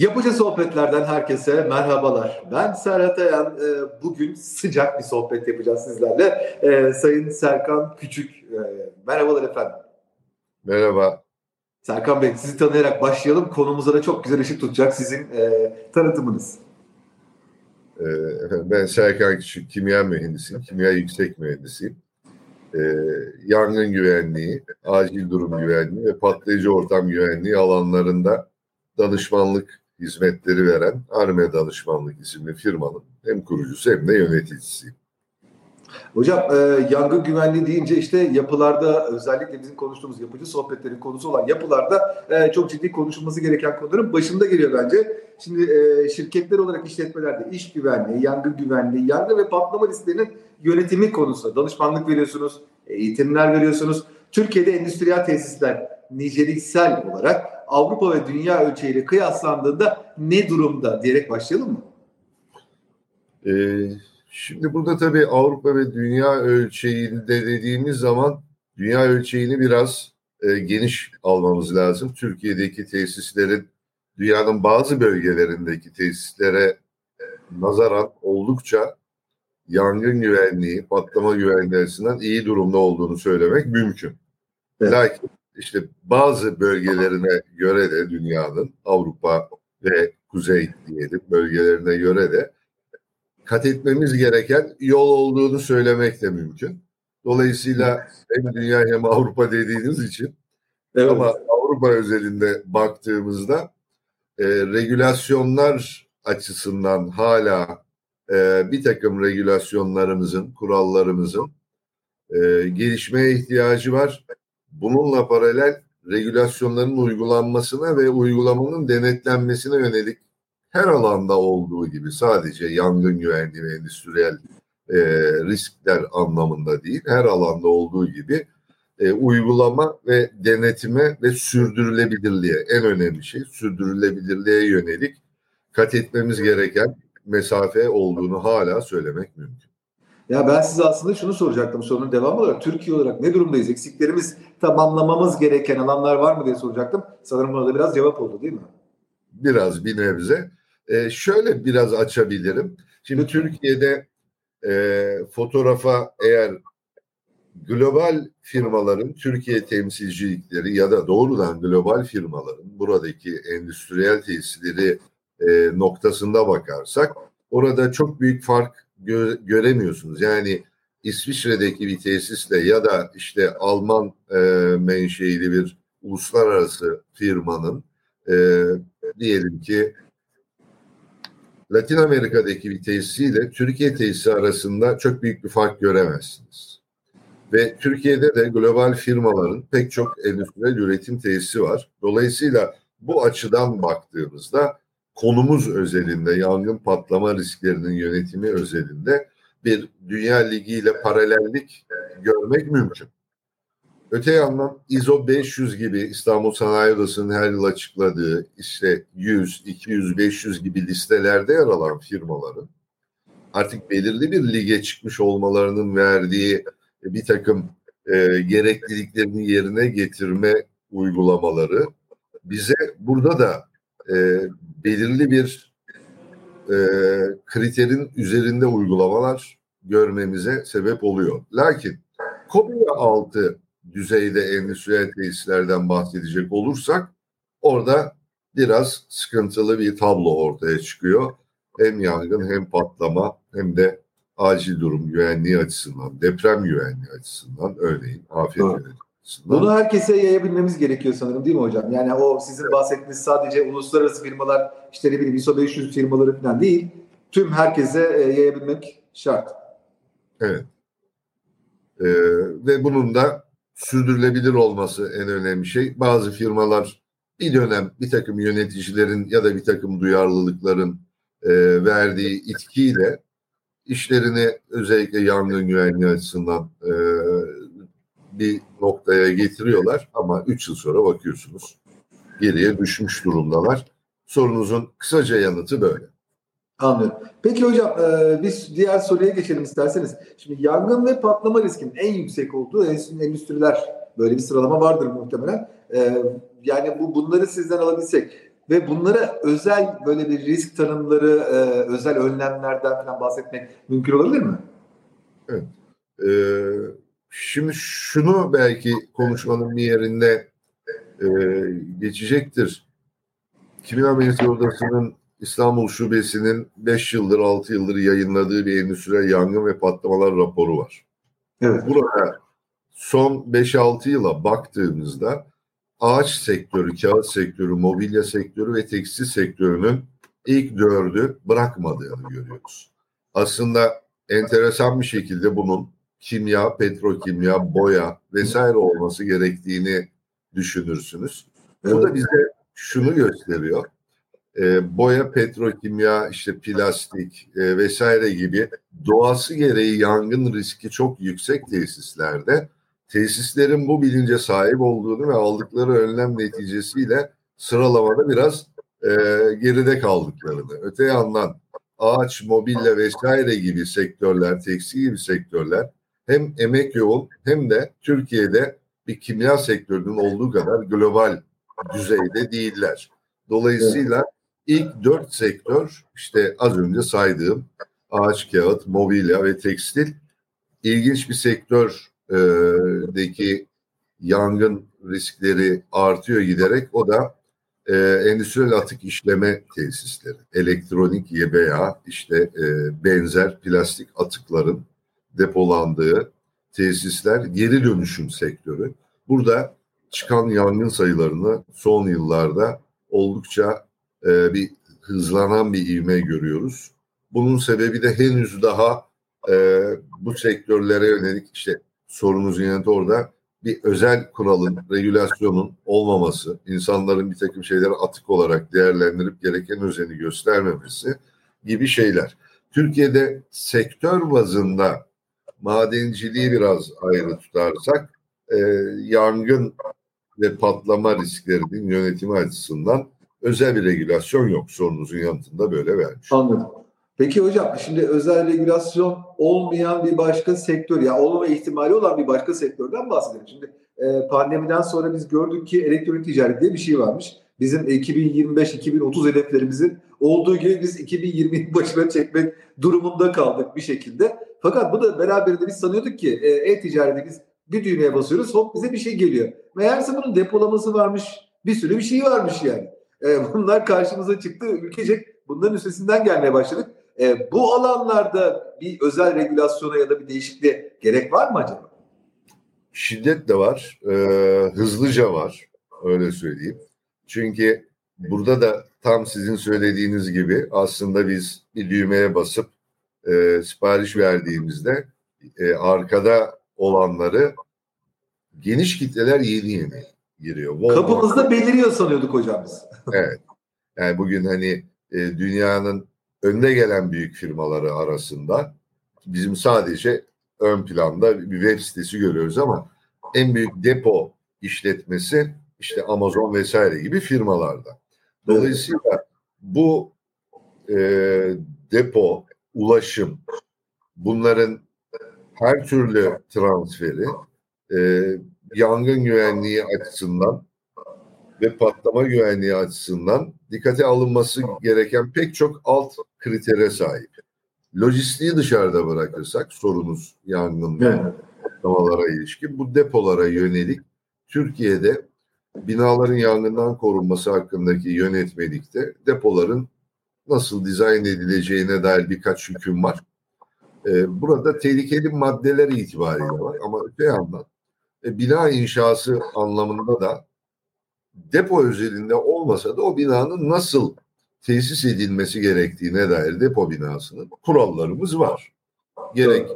Yapıcı sohbetlerden herkese merhabalar. Ben Serhat Ayan. Ee, bugün sıcak bir sohbet yapacağız sizlerle. Ee, Sayın Serkan Küçük. Ee, merhabalar efendim. Merhaba. Serkan Bey sizi tanıyarak başlayalım. Konumuza da çok güzel ışık tutacak sizin e, tanıtımınız. Ben Serkan Küçük, kimya mühendisiyim. Kimya yüksek mühendisiyim. Yangın güvenliği, acil durum güvenliği ve patlayıcı ortam güvenliği alanlarında danışmanlık hizmetleri veren Arme Danışmanlık isimli firmanın hem kurucusu hem de yöneticisiyim. Hocam e, yangın güvenliği deyince işte yapılarda özellikle bizim konuştuğumuz yapıcı sohbetlerin konusu olan yapılarda e, çok ciddi konuşulması gereken konuların başında geliyor bence. Şimdi e, şirketler olarak işletmelerde iş güvenliği, yangın güvenliği, yangın ve patlama risklerinin yönetimi konusunda danışmanlık veriyorsunuz, eğitimler veriyorsunuz. Türkiye'de endüstriyel tesisler niceliksel olarak Avrupa ve dünya ölçeğiyle kıyaslandığında ne durumda diyerek başlayalım mı? Ee, şimdi burada tabii Avrupa ve dünya ölçeğinde dediğimiz zaman dünya ölçeğini biraz e, geniş almamız lazım. Türkiye'deki tesislerin dünyanın bazı bölgelerindeki tesislere nazaran oldukça yangın güvenliği, patlama güvenliği açısından iyi durumda olduğunu söylemek mümkün. Evet. Lakin işte bazı bölgelerine göre de dünyanın Avrupa ve Kuzey diyelim bölgelerine göre de kat etmemiz gereken yol olduğunu söylemek de mümkün. Dolayısıyla hem dünya hem Avrupa dediğiniz için evet. ama Avrupa özelinde baktığımızda e, regülasyonlar açısından hala e, bir takım regülasyonlarımızın, kurallarımızın e, gelişmeye ihtiyacı var. Bununla paralel regülasyonların uygulanmasına ve uygulamanın denetlenmesine yönelik her alanda olduğu gibi sadece yangın güvenliği ve endüstriyel e, riskler anlamında değil, her alanda olduğu gibi e, uygulama ve denetime ve sürdürülebilirliğe en önemli şey sürdürülebilirliğe yönelik kat etmemiz gereken mesafe olduğunu hala söylemek mümkün. Ya ben size aslında şunu soracaktım sorunun devamı olarak. Türkiye olarak ne durumdayız? Eksiklerimiz tamamlamamız gereken alanlar var mı diye soracaktım. Sanırım buna da biraz cevap oldu değil mi? Biraz bir nebze. Ee, şöyle biraz açabilirim. Şimdi Lütfen. Türkiye'de e, fotoğrafa eğer global firmaların Türkiye temsilcilikleri ya da doğrudan global firmaların buradaki endüstriyel tesisleri e, noktasında bakarsak orada çok büyük fark gö- göremiyorsunuz. Yani İsviçre'deki bir tesisle ya da işte Alman e, menşeili bir uluslararası firmanın e, diyelim ki Latin Amerika'daki bir tesisiyle Türkiye tesisi arasında çok büyük bir fark göremezsiniz. Ve Türkiye'de de global firmaların pek çok endüstriyel üretim tesisi var. Dolayısıyla bu açıdan baktığımızda konumuz özelinde yangın patlama risklerinin yönetimi özelinde bir dünya ligi ile paralellik görmek mümkün. Öte yandan ISO 500 gibi İstanbul Sanayi Odası'nın her yıl açıkladığı işte 100, 200, 500 gibi listelerde yer alan firmaların artık belirli bir lige çıkmış olmalarının verdiği bir takım e, gerekliliklerini yerine getirme uygulamaları bize burada da e, belirli bir e, kriterin üzerinde uygulamalar görmemize sebep oluyor. Lakin Kobiya altı düzeyde endüstriyel tesislerden bahsedecek olursak orada biraz sıkıntılı bir tablo ortaya çıkıyor. Hem yangın hem patlama hem de acil durum güvenliği açısından, deprem güvenliği açısından örneğin afet yönetimi. Bunu herkese yayabilmemiz gerekiyor sanırım değil mi hocam? Yani o sizin bahsettiğiniz sadece uluslararası firmalar işte ne bileyim ISO 500 firmaları falan değil. Tüm herkese e, yayabilmek şart. Evet. Ee, ve bunun da sürdürülebilir olması en önemli şey. Bazı firmalar bir dönem bir takım yöneticilerin ya da bir takım duyarlılıkların e, verdiği itkiyle işlerini özellikle yangın güvenliği açısından e, bir noktaya getiriyorlar ama 3 yıl sonra bakıyorsunuz geriye düşmüş durumdalar. Sorunuzun kısaca yanıtı böyle. Anlıyorum. Peki hocam e, biz diğer soruya geçelim isterseniz. Şimdi yangın ve patlama riskinin en yüksek olduğu endüstriler böyle bir sıralama vardır muhtemelen. E, yani bu bunları sizden alabilsek ve bunlara özel böyle bir risk tanımları, e, özel önlemlerden falan bahsetmek mümkün olabilir mi? Evet. Ee, şimdi şunu belki konuşmanın bir yerinde e, geçecektir. Kimya Mühendisleri Odası'nın İstanbul Şubesi'nin 5 yıldır 6 yıldır yayınladığı bir endüstriyel yangın ve patlamalar raporu var. Evet. Burada son 5-6 yıla baktığımızda ağaç sektörü, kağıt sektörü, mobilya sektörü ve tekstil sektörünün ilk dördü bırakmadığını görüyoruz. Aslında enteresan bir şekilde bunun kimya, petrokimya, boya vesaire olması gerektiğini düşünürsünüz. Bu da bize şunu gösteriyor. E, boya, petrokimya, işte plastik e, vesaire gibi doğası gereği yangın riski çok yüksek tesislerde tesislerin bu bilince sahip olduğunu ve aldıkları önlem neticesiyle sıralamada biraz e, geride kaldıklarını. Öte yandan ağaç, mobilya vesaire gibi sektörler, tekstil gibi sektörler hem emek yoğun hem de Türkiye'de bir kimya sektörünün olduğu kadar global düzeyde değiller. Dolayısıyla ilk dört sektör işte az önce saydığım ağaç, kağıt, mobilya ve tekstil ilginç bir sektördeki yangın riskleri artıyor giderek. O da e, endüstriyel atık işleme tesisleri, elektronik veya işte e, benzer plastik atıkların depolandığı tesisler, geri dönüşüm sektörü. Burada çıkan yangın sayılarını son yıllarda oldukça e, bir hızlanan bir ivme görüyoruz. Bunun sebebi de henüz daha e, bu sektörlere yönelik işte sorunuzun yanıtı orada bir özel kuralın, regülasyonun olmaması, insanların bir takım şeyleri atık olarak değerlendirip gereken özeni göstermemesi gibi şeyler. Türkiye'de sektör bazında madenciliği biraz ayrı tutarsak e, yangın ve patlama risklerinin yönetimi açısından özel bir regülasyon yok. Sorunuzun yanıtında böyle vermiş. Anladım. Peki hocam şimdi özel regülasyon olmayan bir başka sektör ya olma ihtimali olan bir başka sektörden bahsedelim. Şimdi e, pandemiden sonra biz gördük ki elektronik ticaret diye bir şey varmış. Bizim 2025-2030 hedeflerimizin olduğu gibi biz 2020'yi başına çekmek durumunda kaldık bir şekilde. Fakat bu da beraberinde biz sanıyorduk ki e, e-ticarette biz bir düğmeye basıyoruz hop bize bir şey geliyor. Meğerse bunun depolaması varmış bir sürü bir şey varmış yani. E, bunlar karşımıza çıktı ülkecek bunların üstesinden gelmeye başladık. E, bu alanlarda bir özel regülasyona ya da bir değişikliğe gerek var mı acaba? Şiddet de var, e, hızlıca var, öyle söyleyeyim. Çünkü burada da tam sizin söylediğiniz gibi aslında biz bir düğmeye basıp e, sipariş verdiğimizde e, arkada olanları geniş kitleler yeni yeni giriyor. Walmart- Kapımızda beliriyor sanıyorduk hocam biz. Evet. Yani bugün hani e, dünyanın önde gelen büyük firmaları arasında bizim sadece ön planda bir web sitesi görüyoruz ama en büyük depo işletmesi işte Amazon vesaire gibi firmalarda. Dolayısıyla bu e, depo, ulaşım, bunların her türlü transferi e, yangın güvenliği açısından ve patlama güvenliği açısından dikkate alınması gereken pek çok alt kritere sahip. Lojistiği dışarıda bırakırsak sorunuz yangın ve Evet. patlamalara ilişkin bu depolara yönelik Türkiye'de binaların yangından korunması hakkındaki yönetmelikte depoların nasıl dizayn edileceğine dair birkaç hüküm var. Ee, burada tehlikeli maddeler itibariyle var ama öte yandan e, bina inşası anlamında da depo özelinde olmasa da o binanın nasıl tesis edilmesi gerektiğine dair depo binasının kurallarımız var. Gerek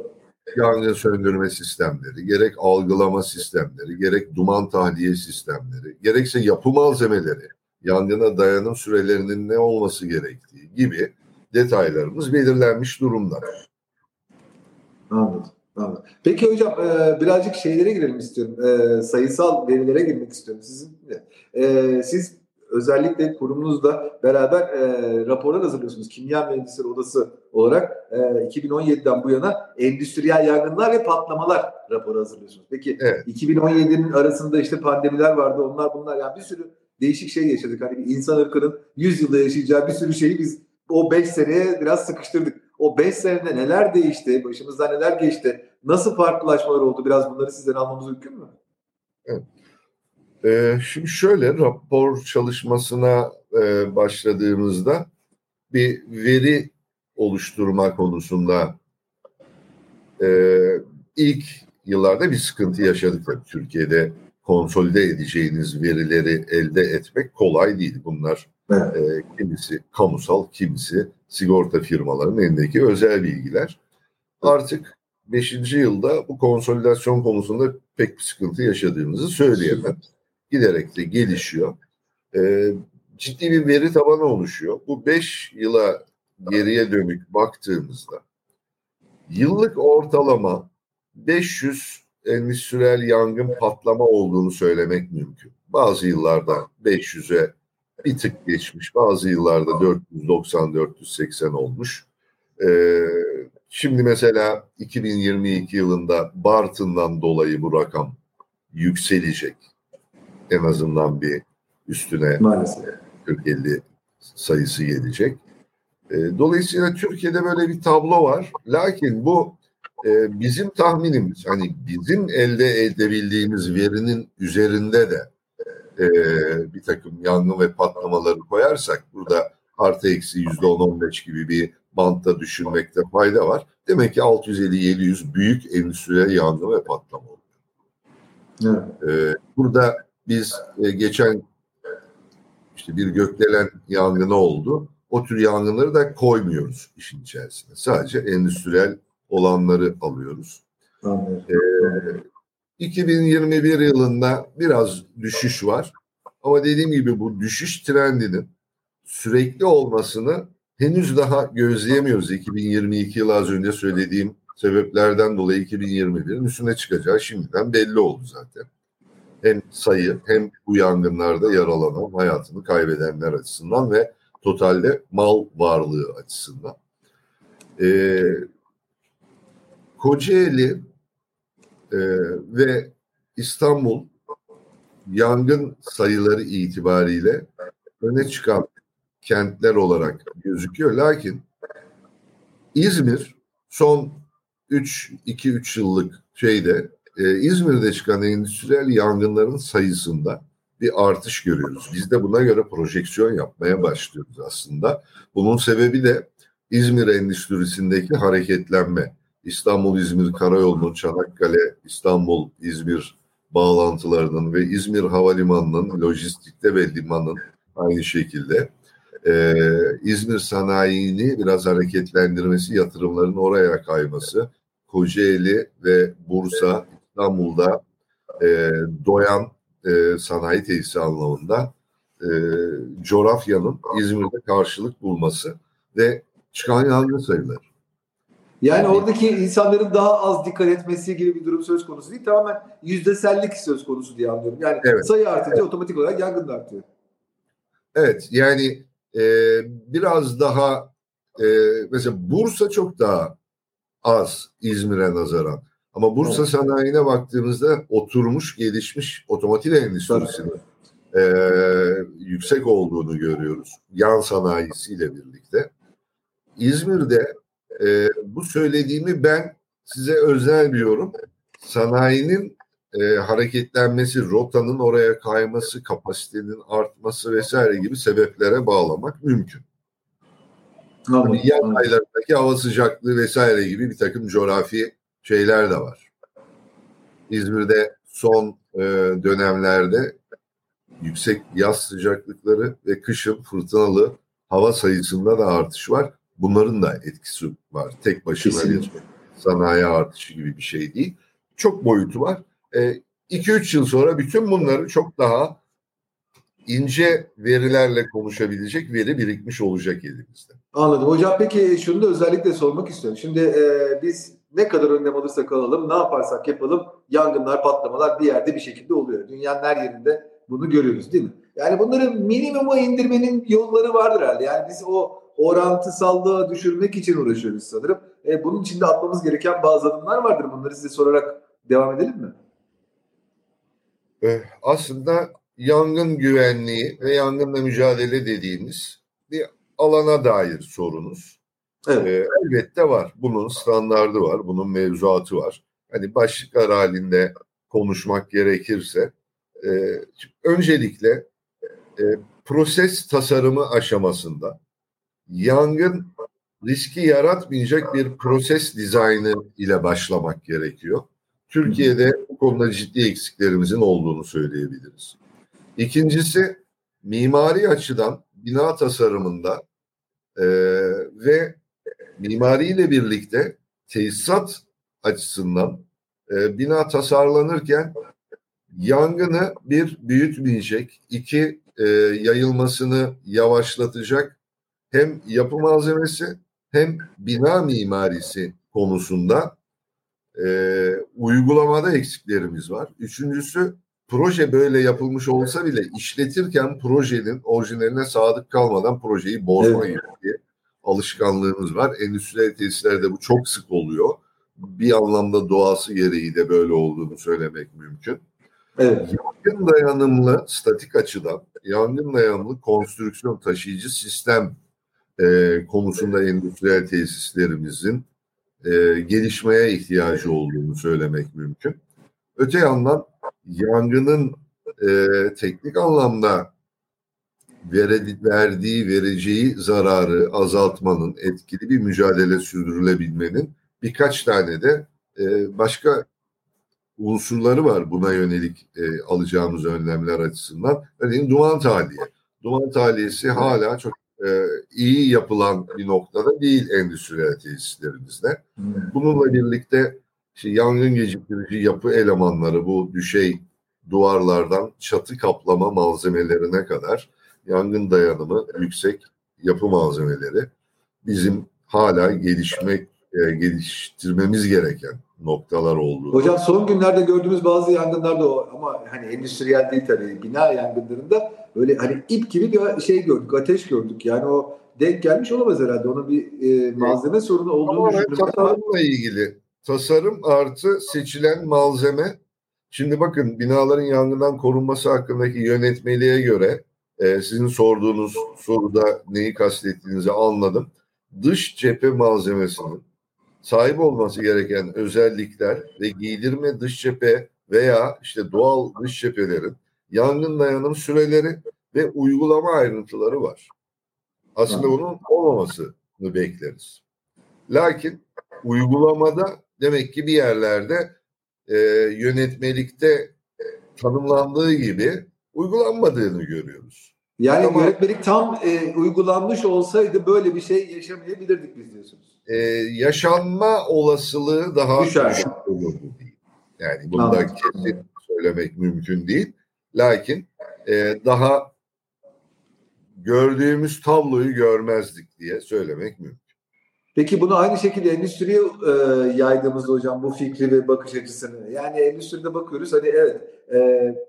yangın söndürme sistemleri, gerek algılama sistemleri, gerek duman tahliye sistemleri, gerekse yapı malzemeleri, yangına dayanım sürelerinin ne olması gerektiği gibi detaylarımız belirlenmiş durumda. Anladım. Anladım. Peki hocam e, birazcık şeylere girelim istiyorum. E, sayısal verilere girmek istiyorum sizin. E, siz özellikle kurumunuzla beraber e, raporlar hazırlıyorsunuz. Kimya Mühendisleri Odası olarak e, 2017'den bu yana endüstriyel yangınlar ve patlamalar raporu hazırlıyorsunuz. Peki Evet. 2017'nin arasında işte pandemiler vardı onlar bunlar yani bir sürü değişik şey yaşadık. Hani insan ırkının 100 yılda yaşayacağı bir sürü şeyi biz o 5 seneye biraz sıkıştırdık. O 5 senede neler değişti? Başımızdan neler geçti? Nasıl farklılaşmalar oldu? Biraz bunları sizden almamız mümkün mü? Evet. Ee, şimdi şöyle rapor çalışmasına e, başladığımızda bir veri oluşturma konusunda e, ilk yıllarda bir sıkıntı yaşadık tabii Türkiye'de konsolide edeceğiniz verileri elde etmek kolay değil. Bunlar evet. e, kimisi kamusal, kimisi sigorta firmalarının elindeki özel bilgiler. Artık 5. yılda bu konsolidasyon konusunda pek bir sıkıntı yaşadığımızı söyleyemem. Giderek de gelişiyor. E, ciddi bir veri tabanı oluşuyor. Bu 5 yıla geriye dönük baktığımızda yıllık ortalama 500 endüstriyel yangın patlama olduğunu söylemek mümkün. Bazı yıllarda 500'e bir tık geçmiş, bazı yıllarda 490-480 olmuş. Ee, şimdi mesela 2022 yılında Bartın'dan dolayı bu rakam yükselecek. En azından bir üstüne Maalesef. 40-50 sayısı gelecek. Ee, dolayısıyla Türkiye'de böyle bir tablo var. Lakin bu e, bizim tahminimiz hani bizim elde edebildiğimiz verinin üzerinde de e, bir takım yangın ve patlamaları koyarsak burada artı eksi yüzde on on beş gibi bir bantta düşünmekte fayda var. Demek ki 650-700 büyük endüstriyel yangın ve patlama oldu. Evet. E, burada biz e, geçen işte bir gökdelen yangını oldu. O tür yangınları da koymuyoruz işin içerisine. Sadece endüstriyel olanları alıyoruz. Ee, 2021 yılında biraz düşüş var. Ama dediğim gibi bu düşüş trendinin sürekli olmasını henüz daha gözleyemiyoruz. 2022 yılı az önce söylediğim sebeplerden dolayı 2021'in üstüne çıkacağı şimdiden belli oldu zaten. Hem sayı hem bu yangınlarda yaralanan, hayatını kaybedenler açısından ve totalde mal varlığı açısından. Ee, Kocaeli e, ve İstanbul yangın sayıları itibariyle öne çıkan kentler olarak gözüküyor. Lakin İzmir son 3 2-3 yıllık şeyde e, İzmir'de çıkan endüstriyel yangınların sayısında bir artış görüyoruz. Biz de buna göre projeksiyon yapmaya başlıyoruz aslında. Bunun sebebi de İzmir endüstrisindeki hareketlenme. İstanbul-İzmir Karayolu'nun Çanakkale, İstanbul-İzmir bağlantılarının ve İzmir Havalimanı'nın lojistikte ve limanın aynı şekilde e, İzmir sanayini biraz hareketlendirmesi, yatırımların oraya kayması, Kocaeli ve Bursa, İstanbul'da e, doyan e, sanayi tesisi anlamında e, coğrafyanın İzmir'de karşılık bulması ve çıkan yangın sayıları. Yani oradaki insanların daha az dikkat etmesi gibi bir durum söz konusu değil. Tamamen yüzdesellik söz konusu diye anlıyorum. Yani evet. sayı artınca evet. otomatik olarak yangın da artıyor. Evet yani e, biraz daha e, mesela Bursa çok daha az İzmir'e nazaran. Ama Bursa evet. sanayine baktığımızda oturmuş, gelişmiş otomotiv endüstrisinin e, yüksek olduğunu görüyoruz. Yan sanayisiyle birlikte. İzmir'de e, bu söylediğimi ben size özel bir yorum. Sanayinin e, hareketlenmesi, rotanın oraya kayması, kapasitenin artması vesaire gibi sebeplere bağlamak mümkün. Hani yan aylarındaki hava sıcaklığı vesaire gibi bir takım coğrafi şeyler de var. İzmir'de son e, dönemlerde yüksek yaz sıcaklıkları ve kışın fırtınalı hava sayısında da artış var. Bunların da etkisi var. Tek başına Kesinlikle. bir sanayi artışı gibi bir şey değil. Çok boyutu var. 2-3 e, yıl sonra bütün bunları çok daha ince verilerle konuşabilecek veri birikmiş olacak elimizde. Anladım. Hocam peki şunu da özellikle sormak istiyorum. Şimdi e, biz ne kadar önlem alırsak alalım, ne yaparsak yapalım yangınlar, patlamalar bir yerde bir şekilde oluyor. Dünyanın her yerinde bunu görüyoruz değil mi? Yani bunları minimuma indirmenin yolları vardır herhalde. Yani biz o orantısallığı düşürmek için uğraşıyoruz sanırım. E, bunun için de atmamız gereken bazı adımlar vardır. Bunları size sorarak devam edelim mi? E, aslında yangın güvenliği ve yangınla mücadele dediğimiz bir alana dair sorunuz. Evet. Ee, elbette var. Bunun standardı var. Bunun mevzuatı var. Hani başlıklar halinde konuşmak gerekirse e, öncelikle e, proses tasarımı aşamasında yangın riski yaratmayacak bir proses dizaynı ile başlamak gerekiyor. Türkiye'de bu konuda ciddi eksiklerimizin olduğunu söyleyebiliriz. İkincisi mimari açıdan bina tasarımında e, ve mimariyle birlikte tesisat açısından e, bina tasarlanırken yangını bir büyütmeyecek, iki e, yayılmasını yavaşlatacak hem yapı malzemesi hem bina mimarisi konusunda e, uygulamada eksiklerimiz var. Üçüncüsü proje böyle yapılmış olsa bile işletirken projenin orijinaline sadık kalmadan projeyi bozma Evet. gibi alışkanlığımız var. Endüstriyel tesislerde bu çok sık oluyor. Bir anlamda doğası gereği de böyle olduğunu söylemek mümkün. Evet. Yangın dayanımlı statik açıdan yangın dayanımlı konstrüksiyon taşıyıcı sistem e, konusunda endüstriyel tesislerimizin e, gelişmeye ihtiyacı olduğunu söylemek mümkün. Öte yandan yangının e, teknik anlamda verdiği, vereceği zararı azaltmanın, etkili bir mücadele sürdürülebilmenin birkaç tane de e, başka unsurları var buna yönelik e, alacağımız önlemler açısından. Örneğin duman tahliye. Duman tahliyesi hala çok e, iyi yapılan bir noktada değil endüstriyel tesislerimizde. Bununla birlikte işte yangın geciktirici yapı elemanları bu düşey duvarlardan çatı kaplama malzemelerine kadar yangın dayanımı yüksek yapı malzemeleri bizim hala gelişmek e, geliştirmemiz gereken noktalar olduğunu. Hocam son günlerde gördüğümüz bazı yangınlarda o ama hani endüstriyel değil tabii bina yangınlarında böyle hani ip gibi bir şey gördük, ateş gördük. Yani o denk gelmiş olamaz herhalde. Onun bir e, malzeme sorunu olduğunu Tamamen düşünüyorum. Ama tasarımla ilgili. Tasarım artı seçilen malzeme. Şimdi bakın binaların yangından korunması hakkındaki yönetmeliğe göre e, sizin sorduğunuz soruda neyi kastettiğinizi anladım. Dış cephe malzemesinin sahip olması gereken özellikler ve giydirme dış cephe veya işte doğal dış cephelerin yangın dayanım süreleri ve uygulama ayrıntıları var. Aslında bunun olmamasını bekleriz. Lakin uygulamada demek ki bir yerlerde e, yönetmelikte tanımlandığı gibi uygulanmadığını görüyoruz. yani Ama- yönetmelik tam e, uygulanmış olsaydı böyle bir şey yaşamayabilirdik biz diyorsunuz. E, yaşanma olasılığı daha Düşer. düşük olurdu diyeyim. Yani da Anladım. kesin söylemek mümkün değil. Lakin e, daha gördüğümüz tabloyu görmezdik diye söylemek mümkün. Peki bunu aynı şekilde endüstriye e, yaydığımızda hocam bu fikri ve bakış açısını. Yani endüstride bakıyoruz hani evet e,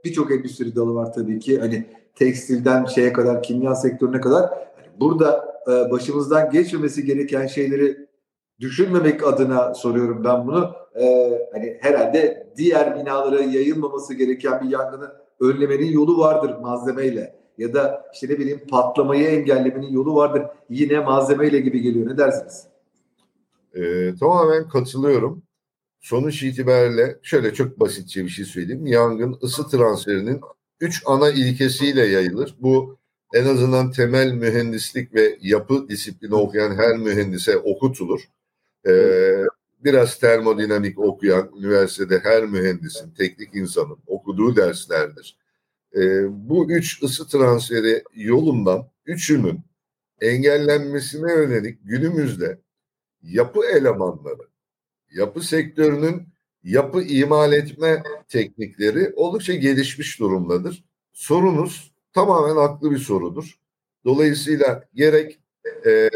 birçok endüstri dalı var tabii ki. Hani tekstilden şeye kadar kimya sektörüne kadar. Hani burada e, başımızdan geçmemesi gereken şeyleri düşünmemek adına soruyorum ben bunu. E, hani herhalde diğer binalara yayılmaması gereken bir yangını önlemenin yolu vardır malzemeyle. Ya da işte ne bileyim patlamayı engellemenin yolu vardır. Yine malzemeyle gibi geliyor. Ne dersiniz? Ee, tamamen katılıyorum. Sonuç itibariyle şöyle çok basitçe bir şey söyleyeyim. Yangın ısı transferinin üç ana ilkesiyle yayılır. Bu en azından temel mühendislik ve yapı disiplini okuyan her mühendise okutulur. Ee, biraz termodinamik okuyan üniversitede her mühendisin, teknik insanın okuduğu derslerdir. Ee, bu üç ısı transferi yolundan üçünün engellenmesine yönelik günümüzde yapı elemanları, yapı sektörünün yapı imal etme teknikleri oldukça gelişmiş durumdadır. Sorunuz tamamen haklı bir sorudur. Dolayısıyla gerek e,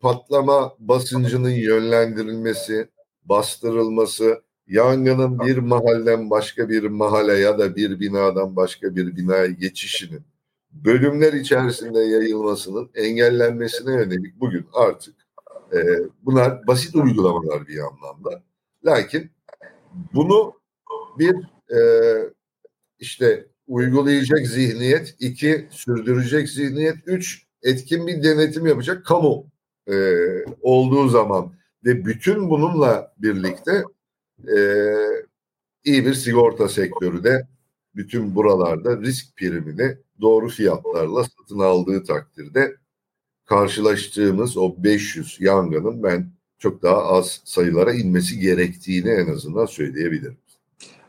patlama basıncının yönlendirilmesi, bastırılması, yangının bir mahalleden başka bir mahalle ya da bir binadan başka bir binaya geçişinin bölümler içerisinde yayılmasının engellenmesine yönelik bugün artık e, bunlar basit uygulamalar bir anlamda. Lakin bunu bir e, işte uygulayacak zihniyet, iki sürdürecek zihniyet, üç etkin bir denetim yapacak kamu e, olduğu zaman ve bütün bununla birlikte e, iyi bir sigorta sektörü de bütün buralarda risk primini doğru fiyatlarla satın aldığı takdirde karşılaştığımız o 500 yangının ben çok daha az sayılara inmesi gerektiğini en azından söyleyebilirim.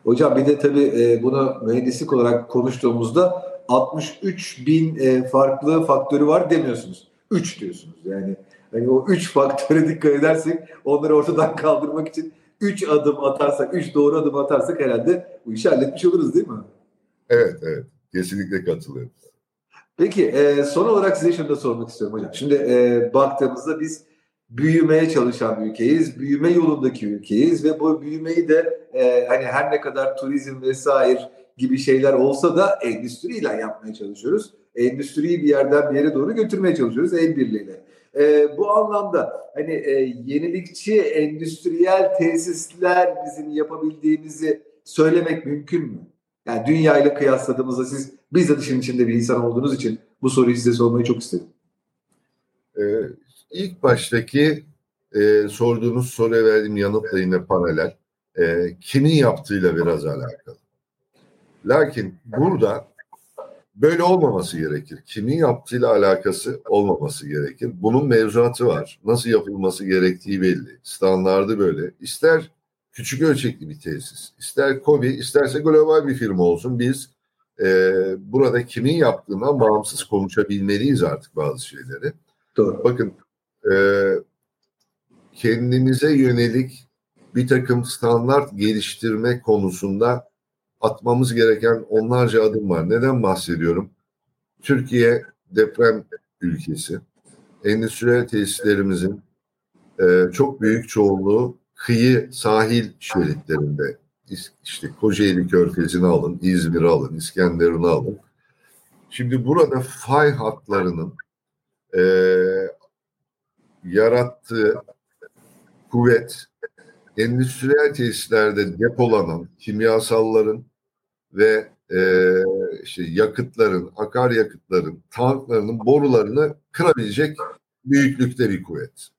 Hocam bir de tabii e, bunu mühendislik olarak konuştuğumuzda 63 bin e, farklı faktörü var demiyorsunuz. 3 diyorsunuz. Yani hani o 3 faktöre dikkat edersek onları ortadan kaldırmak için 3 adım atarsak, 3 doğru adım atarsak herhalde bu işi halletmiş oluruz değil mi? Evet, evet. Kesinlikle katılıyorum. Peki e, son olarak size şunu da sormak istiyorum hocam. Şimdi e, baktığımızda biz büyümeye çalışan bir ülkeyiz. Büyüme yolundaki ülkeyiz ve bu büyümeyi de e, hani her ne kadar turizm vesaire gibi şeyler olsa da endüstriyle yapmaya çalışıyoruz. Endüstriyi bir yerden bir yere doğru götürmeye çalışıyoruz el birliğiyle. E, bu anlamda hani e, yenilikçi endüstriyel tesisler bizim yapabildiğimizi söylemek mümkün mü? Yani dünya ile kıyasladığımızda siz bizzat işin içinde bir insan olduğunuz için bu soruyu size sormayı çok istedim. Ee, ilk baştaki e, sorduğunuz soruya verdiğim yanıtla yine paralel. E, kimin yaptığıyla biraz alakalı. Lakin burada böyle olmaması gerekir. Kimin yaptığıyla alakası olmaması gerekir. Bunun mevzuatı var. Nasıl yapılması gerektiği belli. Standardı böyle. İster küçük ölçekli bir tesis, ister KOBİ, isterse global bir firma olsun. Biz e, burada kimin yaptığından bağımsız konuşabilmeliyiz artık bazı şeyleri. Doğru. Bakın e, kendimize yönelik bir takım standart geliştirme konusunda atmamız gereken onlarca adım var. Neden bahsediyorum? Türkiye deprem ülkesi. Endüstriyel tesislerimizin e, çok büyük çoğunluğu kıyı sahil şeritlerinde. İşte Kocaeli Körfezi'ni alın, İzmir'i alın, İskenderun'u alın. Şimdi burada fay hatlarının e, yarattığı kuvvet endüstriyel tesislerde depolanan kimyasalların ve e, işte yakıtların, akaryakıtların, tanklarının borularını kırabilecek büyüklükte bir kuvvet.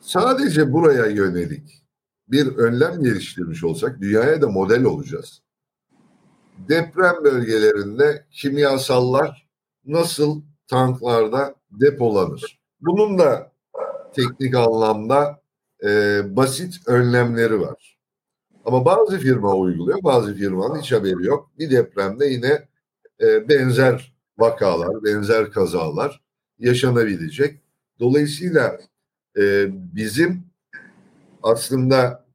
Sadece buraya yönelik bir önlem geliştirmiş olsak dünyaya da model olacağız. Deprem bölgelerinde kimyasallar nasıl tanklarda depolanır? Bunun da teknik anlamda e, basit önlemleri var. Ama bazı firma uyguluyor, bazı firmanın hiç haberi yok. Bir depremde yine e, benzer vakalar, benzer kazalar yaşanabilecek. Dolayısıyla e, bizim aslında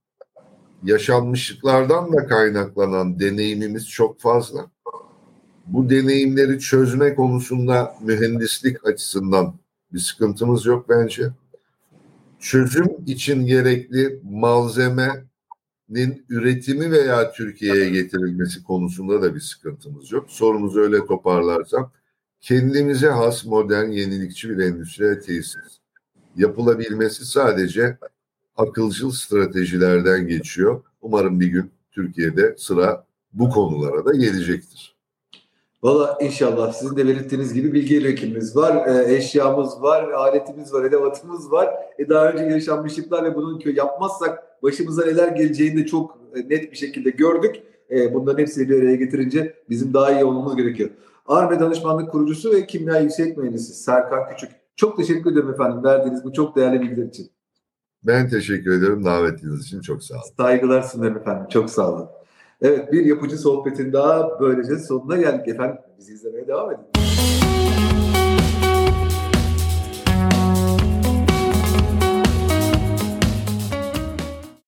yaşanmışlıklardan da kaynaklanan deneyimimiz çok fazla. Bu deneyimleri çözme konusunda mühendislik açısından bir sıkıntımız yok bence. Çözüm için gerekli malzemenin üretimi veya Türkiye'ye getirilmesi konusunda da bir sıkıntımız yok. Sorumuzu öyle toparlarsam kendimize has modern yenilikçi bir endüstriyel tesis yapılabilmesi sadece akılcıl stratejilerden geçiyor. Umarım bir gün Türkiye'de sıra bu konulara da gelecektir. Valla inşallah sizin de belirttiğiniz gibi bilgi birikimimiz var, e, eşyamız var, aletimiz var, edevatımız var. E, daha önce yaşanmışlıklar ve bunun yapmazsak başımıza neler geleceğini de çok e, net bir şekilde gördük. E, bunların hepsini bir araya getirince bizim daha iyi olmamız gerekiyor. Arme Danışmanlık Kurucusu ve Kimya Yüksek Mühendisi Serkan Küçük. Çok teşekkür ederim efendim verdiğiniz bu çok değerli bilgiler için. Ben teşekkür ederim davetiniz için çok sağ olun. Saygılar sunarım efendim çok sağ olun. Evet bir yapıcı sohbetin daha böylece sonuna geldik efendim. Bizi izlemeye devam edin.